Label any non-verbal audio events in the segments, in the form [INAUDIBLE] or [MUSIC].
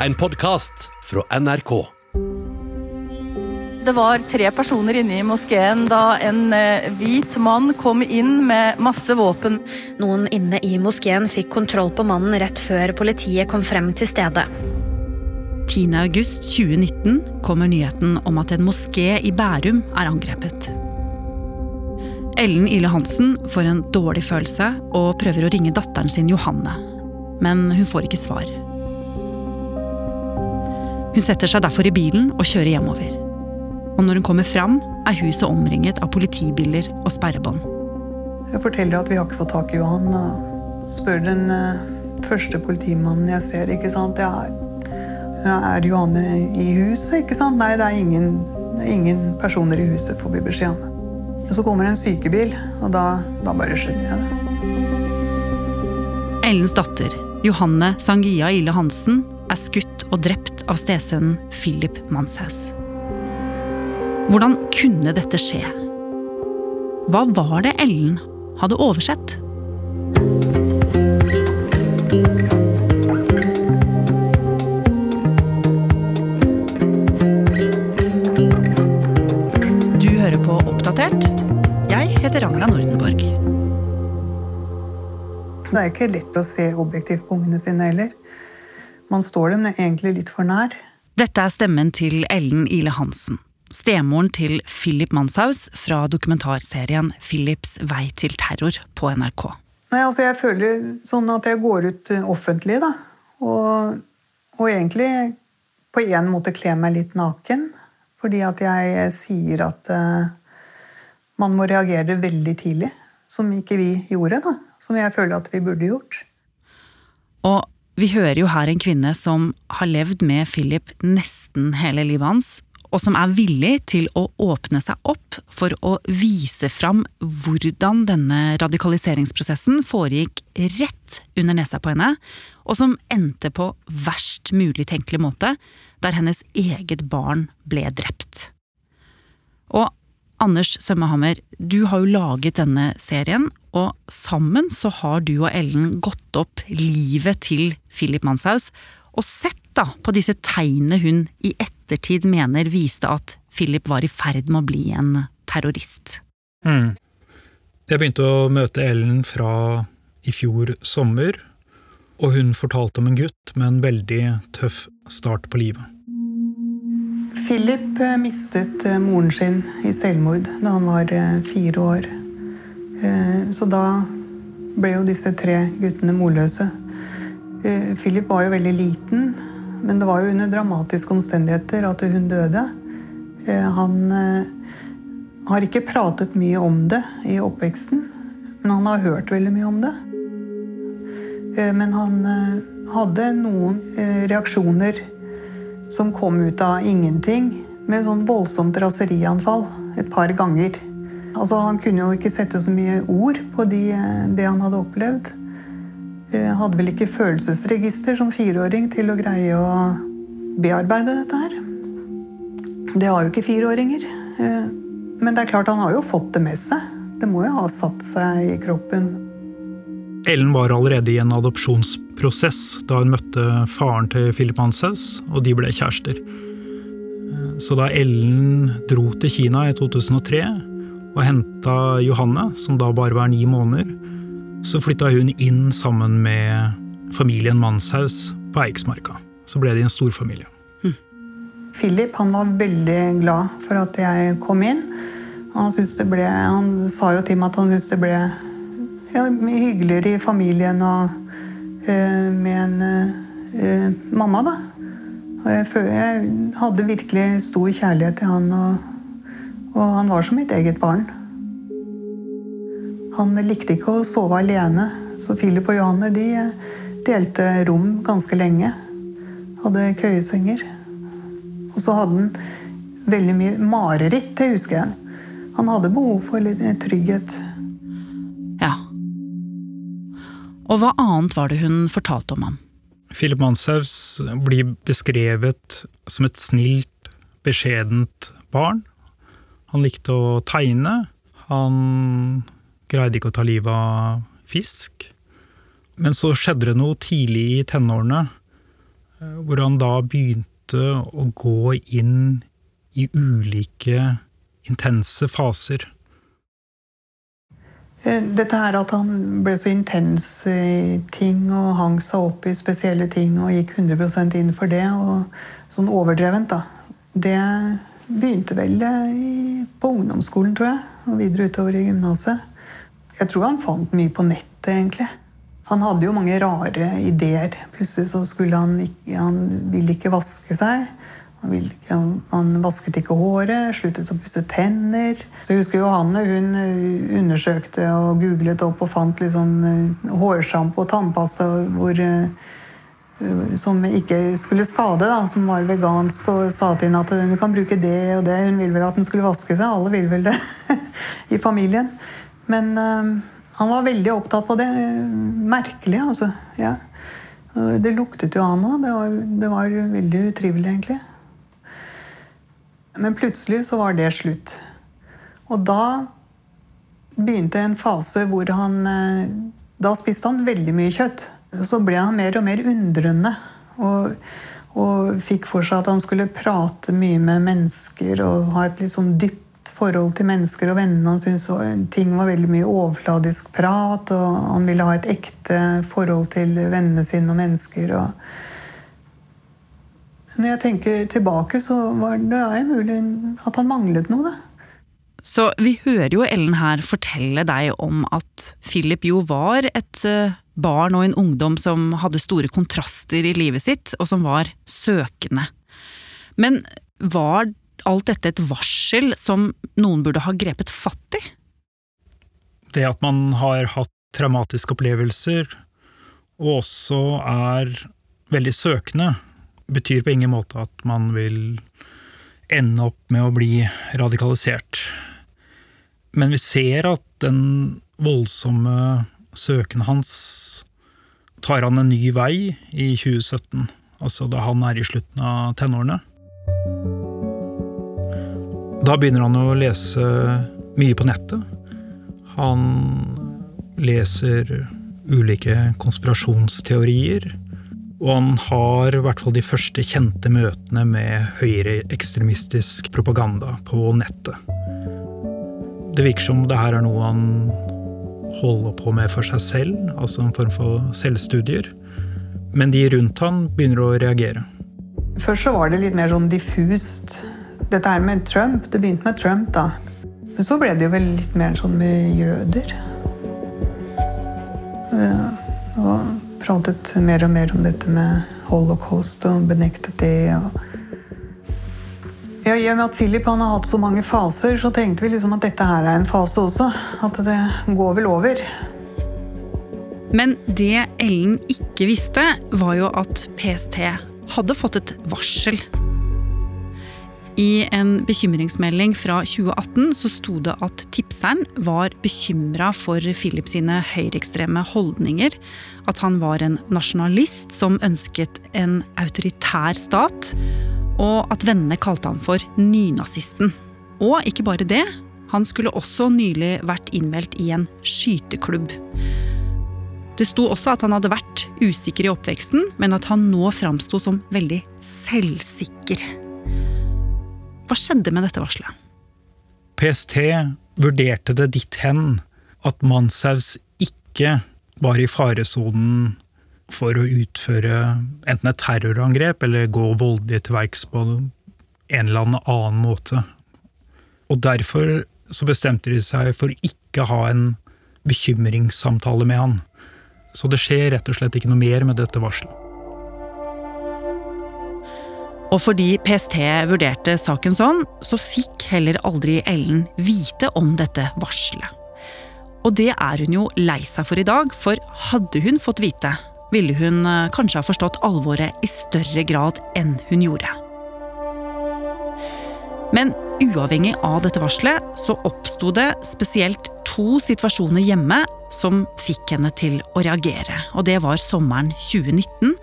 En podkast fra NRK. Det var tre personer inne i moskeen da en eh, hvit mann kom inn med masse våpen. Noen inne i moskeen fikk kontroll på mannen rett før politiet kom frem til stedet. 10. august 2019 kommer nyheten om at en moské i Bærum er angrepet. Ellen Ile Hansen får en dårlig følelse og prøver å ringe datteren sin Johanne. Men hun får ikke svar. Hun setter seg derfor i bilen og kjører hjemover. Og når hun kommer fram, er huset omringet av politibiler og sperrebånd. Jeg forteller at vi har ikke fått tak i Johan. og Spør den eh, første politimannen jeg ser. ikke sant? Det er, er Johan i huset? ikke sant? Nei, det er, ingen, ingen personer i huset, får vi beskjed om. Og Så kommer en sykebil, og da, da bare skjønner jeg det. Ellens datter, Johanne Sangia Ille Hansen, er skutt og drept av stesønnen Philip Manshaus. Hvordan kunne dette skje? Hva var det Ellen hadde oversett? Du hører på Oppdatert. Jeg heter Ragna Nordenborg. Det er ikke lett å se objektivt på ungene sine heller. Man står dem egentlig litt for nær. Dette er stemmen til Ellen Ile Hansen. Stemoren til Philip Manshaus fra dokumentarserien 'Philips vei til terror' på NRK. Nei, altså Jeg føler sånn at jeg går ut eh, offentlig, da. Og, og egentlig på en måte kler meg litt naken. Fordi at jeg sier at uh, man må reagere veldig tidlig. Som ikke vi gjorde, da. Som jeg føler at vi burde gjort. Og vi hører jo her en kvinne som har levd med Philip nesten hele livet hans, og som er villig til å åpne seg opp for å vise fram hvordan denne radikaliseringsprosessen foregikk rett under nesa på henne, og som endte på verst mulig tenkelig måte, der hennes eget barn ble drept. Og Anders Sømmehammer, du har jo laget denne serien, og sammen så har du og Ellen gått opp livet til Philip Manshaus, og sett da på disse tegnene hun i ettertid mener viste at Philip var i ferd med å bli en terrorist. Mm. Jeg begynte å møte Ellen fra i fjor sommer, og hun fortalte om en gutt med en veldig tøff start på livet. Philip eh, mistet eh, moren sin i selvmord da han var eh, fire år. Så da ble jo disse tre guttene morløse. Philip var jo veldig liten, men det var jo under dramatiske omstendigheter at hun døde. Han har ikke pratet mye om det i oppveksten, men han har hørt veldig mye om det. Men han hadde noen reaksjoner som kom ut av ingenting, med sånn voldsomt raserianfall et par ganger. Altså, han kunne jo ikke sette så mye ord på de, det han hadde opplevd. Jeg hadde vel ikke følelsesregister som fireåring til å greie å bearbeide dette her. Det har jo ikke fireåringer. Men det er klart han har jo fått det med seg. Det må jo ha satt seg i kroppen. Ellen var allerede i en adopsjonsprosess da hun møtte faren til Philip Manshaus, og de ble kjærester. Så da Ellen dro til Kina i 2003 og henta Johanne, som da bare var ni måneder, så flytta hun inn sammen med familien Manshaus på Eiksmarka. Så ble de en storfamilie. Mm. Philip han var veldig glad for at jeg kom inn. Han, det ble, han sa jo til meg at han syntes det ble ja, hyggeligere i familien og eh, med en eh, mamma, da. Og jeg, jeg, hadde virkelig stor kjærlighet til han, og, og, han var som mitt eget barn. Han likte ikke å sove alene, så Philip og Johanne de delte rom ganske lenge. Hadde køyesenger. Og så hadde han veldig mye mareritt, det husker jeg. Han hadde behov for litt trygghet. Ja. Og hva annet var det hun fortalte om ham? Philip Manshaus blir beskrevet som et snilt, beskjedent barn. Han likte å tegne. Han greide ikke å ta livet av fisk. Men så skjedde det noe tidlig i tenårene eh, hvor han da begynte å gå inn i ulike intense faser. Eh, dette her at han ble så intens i ting og hang seg opp i spesielle ting og gikk 100 inn for det, og sånn overdrevent, da. Det begynte vel på ungdomsskolen, tror jeg, og videre utover i gymnaset. Jeg tror han fant mye på nettet, egentlig. Han hadde jo mange rare ideer. Plutselig så skulle han ikke Han ville ikke vaske seg. Han, vasket ikke håret, sluttet å pusse tenner. Så jeg husker Johanne hun eh, undersøkte og googlet opp og fant liksom eh, hårsjampo og tannpasta hvor, eh, som ikke skulle skade, da, som var vegansk, og sa til henne at hun kan bruke det og det. Hun ville vel at hun skulle vaske seg. Alle vil vel det [LAUGHS] i familien. Men han var veldig opptatt på det. Merkelig, altså. Ja. Det luktet jo han òg. Det det var veldig utrivelig, egentlig. Men plutselig så var det slutt. Og da begynte en fase hvor han eh, Da spiste han veldig mye kjøtt. Så ble han mer og mer undrende. Og, og fikk for seg at han skulle prate mye med mennesker og ha et litt sånn dypt forhold til mennesker og vennene. Han syntes ting var veldig mye overfladisk prat, og han ville ha et ekte forhold til vennene sine og mennesker. og når jeg tenker tilbake, så var det mulig at han manglet noe. Da. Så vi hører jo Ellen her fortelle deg om at Philip jo var et eh, barn og en ungdom som hadde store kontraster i livet sitt, og som var søkende. Men var alt dette et varsel som noen burde ha grepet fatt i? Det at man har hatt traumatiske opplevelser, og også er veldig søkende, betyr på ingen måte at man vil ende opp med å bli radikalisert. Men vi ser at den voldsomme søken hans tar han en ny vei i 2017, altså da han er i slutten av tenårene. Da begynner han å lese mye på nettet. Han leser ulike konspirasjonsteorier. Og han har i hvert fall de første kjente møtene med høyreekstremistisk propaganda på nettet. Det virker som det her er noe han holder på med for seg selv, altså en form for selvstudier. Men de rundt han begynner å reagere. Først så var det litt mer sånn diffust dette her med Trump, det begynte med Trump, da. Men så ble det jo vel litt mer sånn med jøder. Ja, Og pratet mer og mer om dette med holocaust og benektet det. Og ja, I og med at Philip har hatt så mange faser, så tenkte vi liksom at dette her er en fase også. At det går vel over. Men det Ellen ikke visste, var jo at PST hadde fått et varsel i en bekymringsmelding fra 2018 så sto det at tipseren var bekymra for Philip sine høyreekstreme holdninger. At han var en nasjonalist som ønsket en autoritær stat. Og at vennene kalte han for nynazisten. Og ikke bare det. Han skulle også nylig vært innmeldt i en skyteklubb. Det sto også at han hadde vært usikker i oppveksten, men at han nå framsto som veldig selvsikker. Hva skjedde med dette varselet? PST vurderte det dit hen at Manshaus ikke var i faresonen for å utføre enten et terrorangrep eller gå voldelig til verks på en eller annen måte. Og derfor så bestemte de seg for ikke ha en bekymringssamtale med han. Så det skjer rett og slett ikke noe mer med dette varselet. Og fordi PST vurderte saken sånn, så fikk heller aldri Ellen vite om dette varselet. Og det er hun jo lei seg for i dag, for hadde hun fått vite, ville hun eh, kanskje ha forstått alvoret i større grad enn hun gjorde. Men uavhengig av dette varselet, så oppsto det spesielt to situasjoner hjemme som fikk henne til å reagere. Og det var sommeren 2019,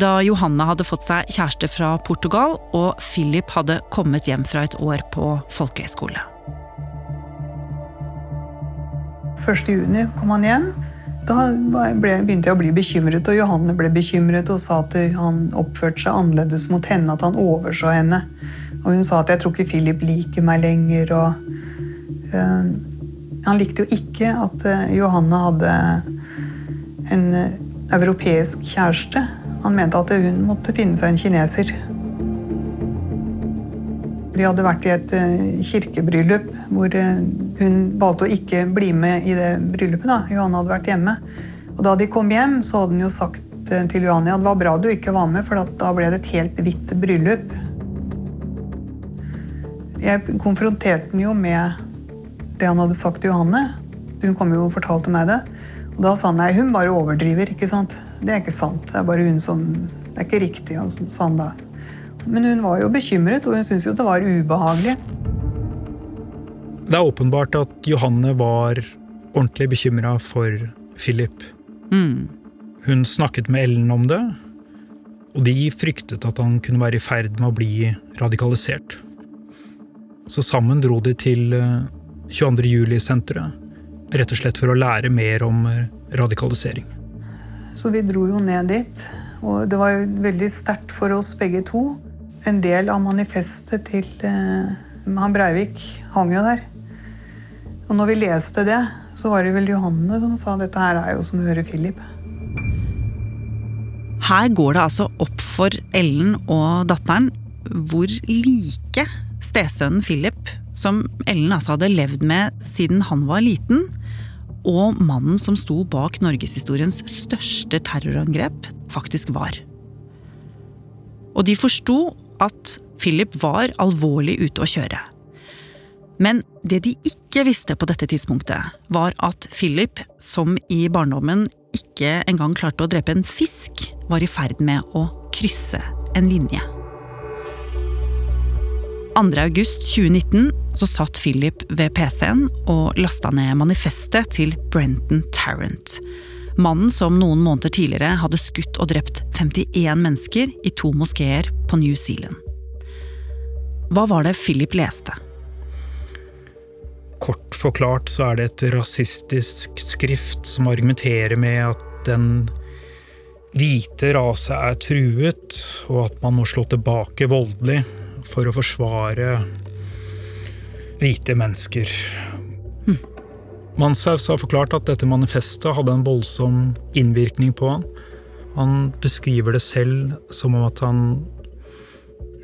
da Johanna hadde fått seg kjæreste fra Portugal, og Philip hadde kommet hjem fra et år på folkehøyskole. 1. juni kom han hjem. Da begynte jeg å bli bekymret, og Johanne ble bekymret og sa at han oppførte seg annerledes mot henne, at han overså henne. Og hun sa at 'jeg tror ikke Philip liker meg lenger'. og uh, Han likte jo ikke at uh, Johanne hadde en uh, europeisk kjæreste. Han mente at hun måtte finne seg en kineser. Vi hadde vært i et kirkebryllup hvor hun valgte å ikke bli med i det bryllupet. da. Johanne hadde vært hjemme. Og da de kom hjem, så hadde hun jo sagt til Johanne at det var bra du ikke var med, for da ble det et helt hvitt bryllup. Jeg konfronterte den jo med det han hadde sagt til Johanne. Hun kom jo og fortalte meg det. Og da sa han nei, hun bare overdriver. ikke sant? Det er ikke sant. Det er bare hun som Det er ikke riktig, sa han da. Men hun var jo bekymret, og hun syntes jo det var ubehagelig. Det er åpenbart at Johanne var ordentlig bekymra for Philip. Mm. Hun snakket med Ellen om det, og de fryktet at han kunne være i ferd med å bli radikalisert. Så sammen dro de til 22. Eh, juli-senteret, rett og slett for å lære mer om eh, radikalisering. Så vi dro jo ned dit, og det var jo veldig sterkt for oss begge to. En del av manifestet til eh, han Breivik hang jo der. Og når vi leste det, så var det vel Johanne som sa dette her er jo som å høre Philip. Her går det altså opp for Ellen og datteren hvor like stesønnen Philip, som Ellen altså hadde levd med siden han var liten, og mannen som sto bak norgeshistoriens største terrorangrep, faktisk var. Og de forsto at Philip var alvorlig ute å kjøre. Men det de ikke visste på dette tidspunktet, var at Philip, som i barndommen ikke engang klarte å drepe en fisk, var i ferd med å krysse en linje. 2.8.2019 så satt Philip ved PC-en og lasta ned manifestet til Brenton Tarrant. Mannen som noen måneder tidligere hadde skutt og drept 51 mennesker i to moskeer på New Zealand. Hva var det Philip leste? Kort forklart så er det et rasistisk skrift som argumenterer med at den hvite rase er truet, og at man må slå tilbake voldelig for å forsvare hvite mennesker. Hm. Manshaus har forklart at dette manifestet hadde en voldsom innvirkning på han. Han beskriver det selv som om at han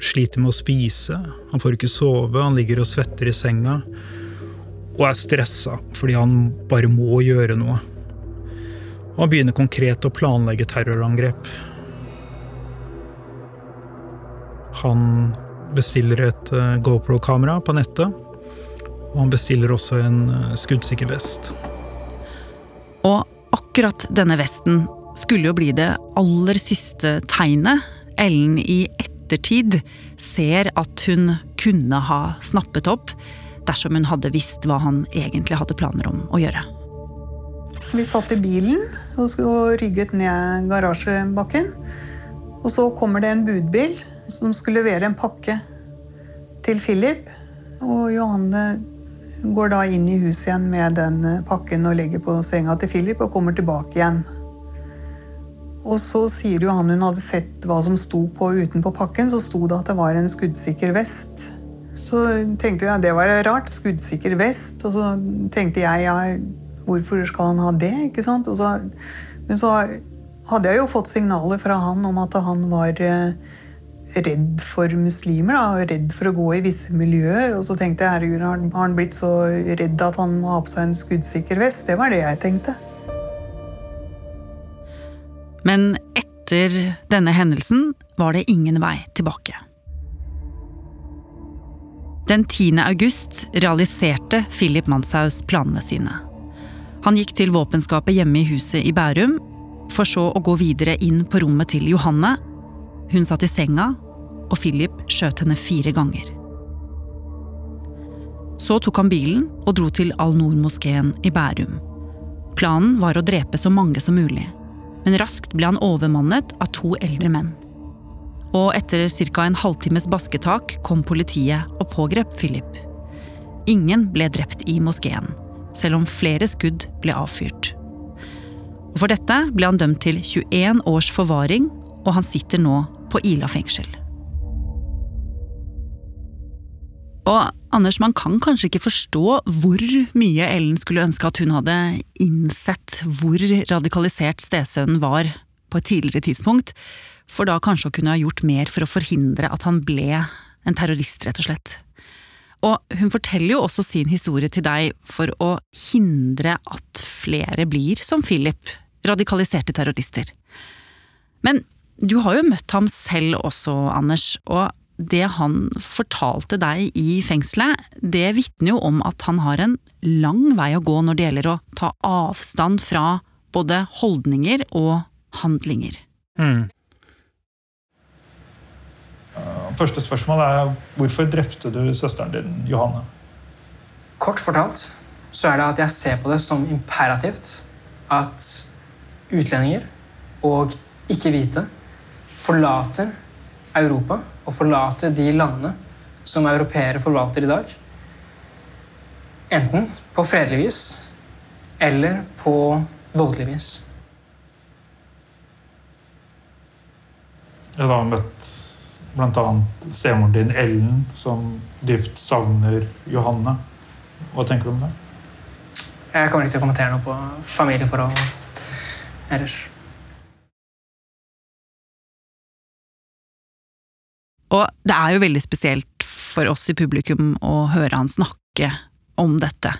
sliter med å spise, han får ikke sove, han ligger og svetter i senga. Og er stressa fordi han bare må gjøre noe. Og han begynner konkret å planlegge terrorangrep. Han bestiller et eh, GoPro-kamera på nettet. Og han bestiller også en eh, skuddsikker vest. Og akkurat denne vesten skulle jo bli det aller siste tegnet Ellen i ettertid ser at hun kunne ha snappet opp dersom hun hadde visst hva han egentlig hadde planer om å gjøre. Vi satt i bilen og rygget ned garasjebakken. Og så kommer det en budbil som skulle levere en pakke til Philip. Og Johanne går da inn i huset igjen med den eh, pakken og legger på senga til Philip og kommer tilbake igjen. Og så sier Johanne hun hadde sett hva som sto på utenpå pakken. Så sto det at det var en skuddsikker vest. Så tenkte jeg ja, det var rart. Skuddsikker vest. Og så tenkte jeg ja, hvorfor skal han ha det? ikke sant? Så, men så hadde jeg jo fått signaler fra han om at han var eh, redd for muslimer. Da, redd for å gå i visse miljøer. Og så tenkte jeg herregud, har han blitt så redd at han må ha på seg en skuddsikker vest? Det var det jeg tenkte. Men etter denne hendelsen var det ingen vei tilbake. Den 10. august realiserte Philip Manshaus planene sine. Han gikk til våpenskapet hjemme i huset i Bærum, for så å gå videre inn på rommet til Johanne. Hun satt i senga og Philip skjøt henne fire ganger. Så tok han bilen og dro til Al-Noor-moskeen i Bærum. Planen var å drepe så mange som mulig, men raskt ble han overmannet av to eldre menn. Og etter ca. en halvtimes basketak kom politiet og pågrep Philip. Ingen ble drept i moskeen, selv om flere skudd ble avfyrt. For dette ble han dømt til 21 års forvaring, og han sitter nå på Ila fengsel. Og Anders, man kan kanskje ikke forstå hvor mye Ellen skulle ønske at hun hadde innsett hvor radikalisert stesønnen var på et tidligere tidspunkt, for da kanskje å kunne ha gjort mer for å forhindre at han ble en terrorist, rett og slett. Og hun forteller jo også sin historie til deg for å hindre at flere blir som Philip, radikaliserte terrorister. Men du har jo møtt ham selv også, Anders, og det han fortalte deg i fengselet, det vitner jo om at han har en lang vei å gå når det gjelder å ta avstand fra både holdninger og handlinger. Mm. Første spørsmål er hvorfor drepte du søsteren din, Johanne? Kort fortalt så er det at jeg ser på det som imperativt at utlendinger og ikke-hvite forlater Europa og forlate de landene som europeere forvalter i dag. Enten på fredelig vis eller på voldelig vis. Jeg har møtt bl.a. stemoren din Ellen, som dypt savner Johanne. Hva tenker du om det? Jeg kommer ikke til å kommentere noe på familieforhold ellers. Og det er jo veldig spesielt for oss i publikum å høre han snakke om dette.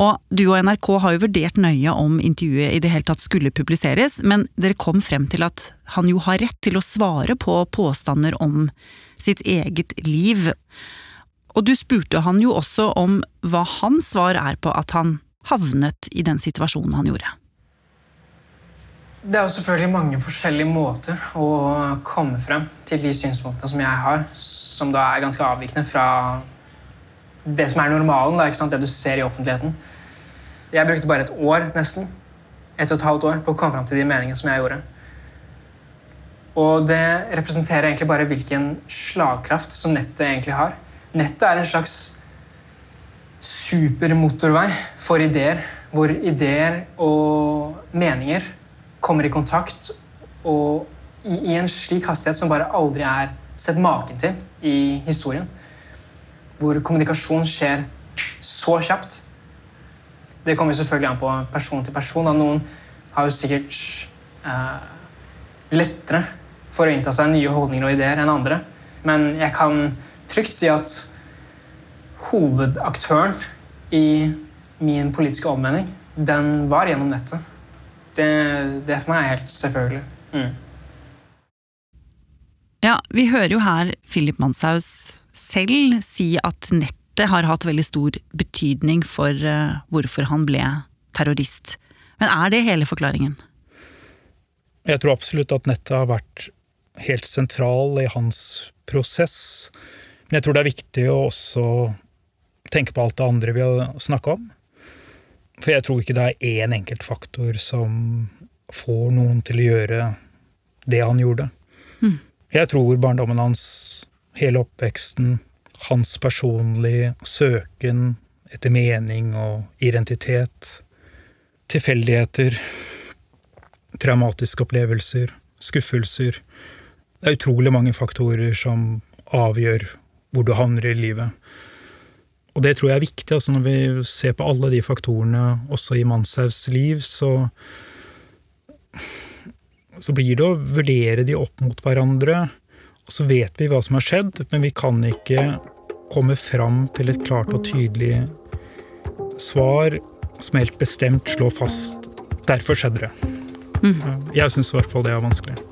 Og du og NRK har jo vurdert nøye om intervjuet i det hele tatt skulle publiseres, men dere kom frem til at han jo har rett til å svare på påstander om sitt eget liv. Og du spurte han jo også om hva hans svar er på at han havnet i den situasjonen han gjorde. Det er jo selvfølgelig mange forskjellige måter å komme frem til de synspunktene som jeg har, som da er ganske avvikende fra det som er normalen, da, det du ser i offentligheten. Jeg brukte bare et år, nesten, et og et halvt år på å komme frem til de meningene som jeg gjorde. Og det representerer egentlig bare hvilken slagkraft som nettet egentlig har. Nettet er en slags supermotorvei for ideer, hvor ideer og meninger kommer i kontakt og i, i, en slik hastighet som bare aldri er sett maken til i historien. Hvor kommunikasjon skjer så kjapt. Det kommer selvfølgelig an på person til person. Da. noen har jo sikkert eh, lettere for å innta seg nye holdninger og ideer enn andre. Men jeg kan trygt si at hovedaktøren i min politiske omvending, den var gjennom nettet det, det for meg er helt selvfølgelig. Mm. Ja, vi hører jo her Philip Manshaus selv si at nettet har hatt veldig stor betydning for uh, hvorfor han ble terrorist. Men er det hele forklaringen? Jeg tror absolutt at nettet har vært helt sentral i hans prosess. Men jeg tror det er viktig å også tenke på alt det andre vi har snakka om. For jeg tror ikke det er én enkelt faktor som får noen til å gjøre det han gjorde. Mm. Jeg tror barndommen hans, hele oppveksten, hans personlige søken etter mening og identitet, tilfeldigheter, traumatiske opplevelser, skuffelser Det er utrolig mange faktorer som avgjør hvor du havner i livet. Og det tror jeg er viktig. altså Når vi ser på alle de faktorene også i Manshaugs liv, så, så blir det å vurdere de opp mot hverandre. Og så vet vi hva som har skjedd, men vi kan ikke komme fram til et klart og tydelig svar som helt bestemt slår fast derfor skjedde det. Mm. Jeg syns i hvert fall det er vanskelig.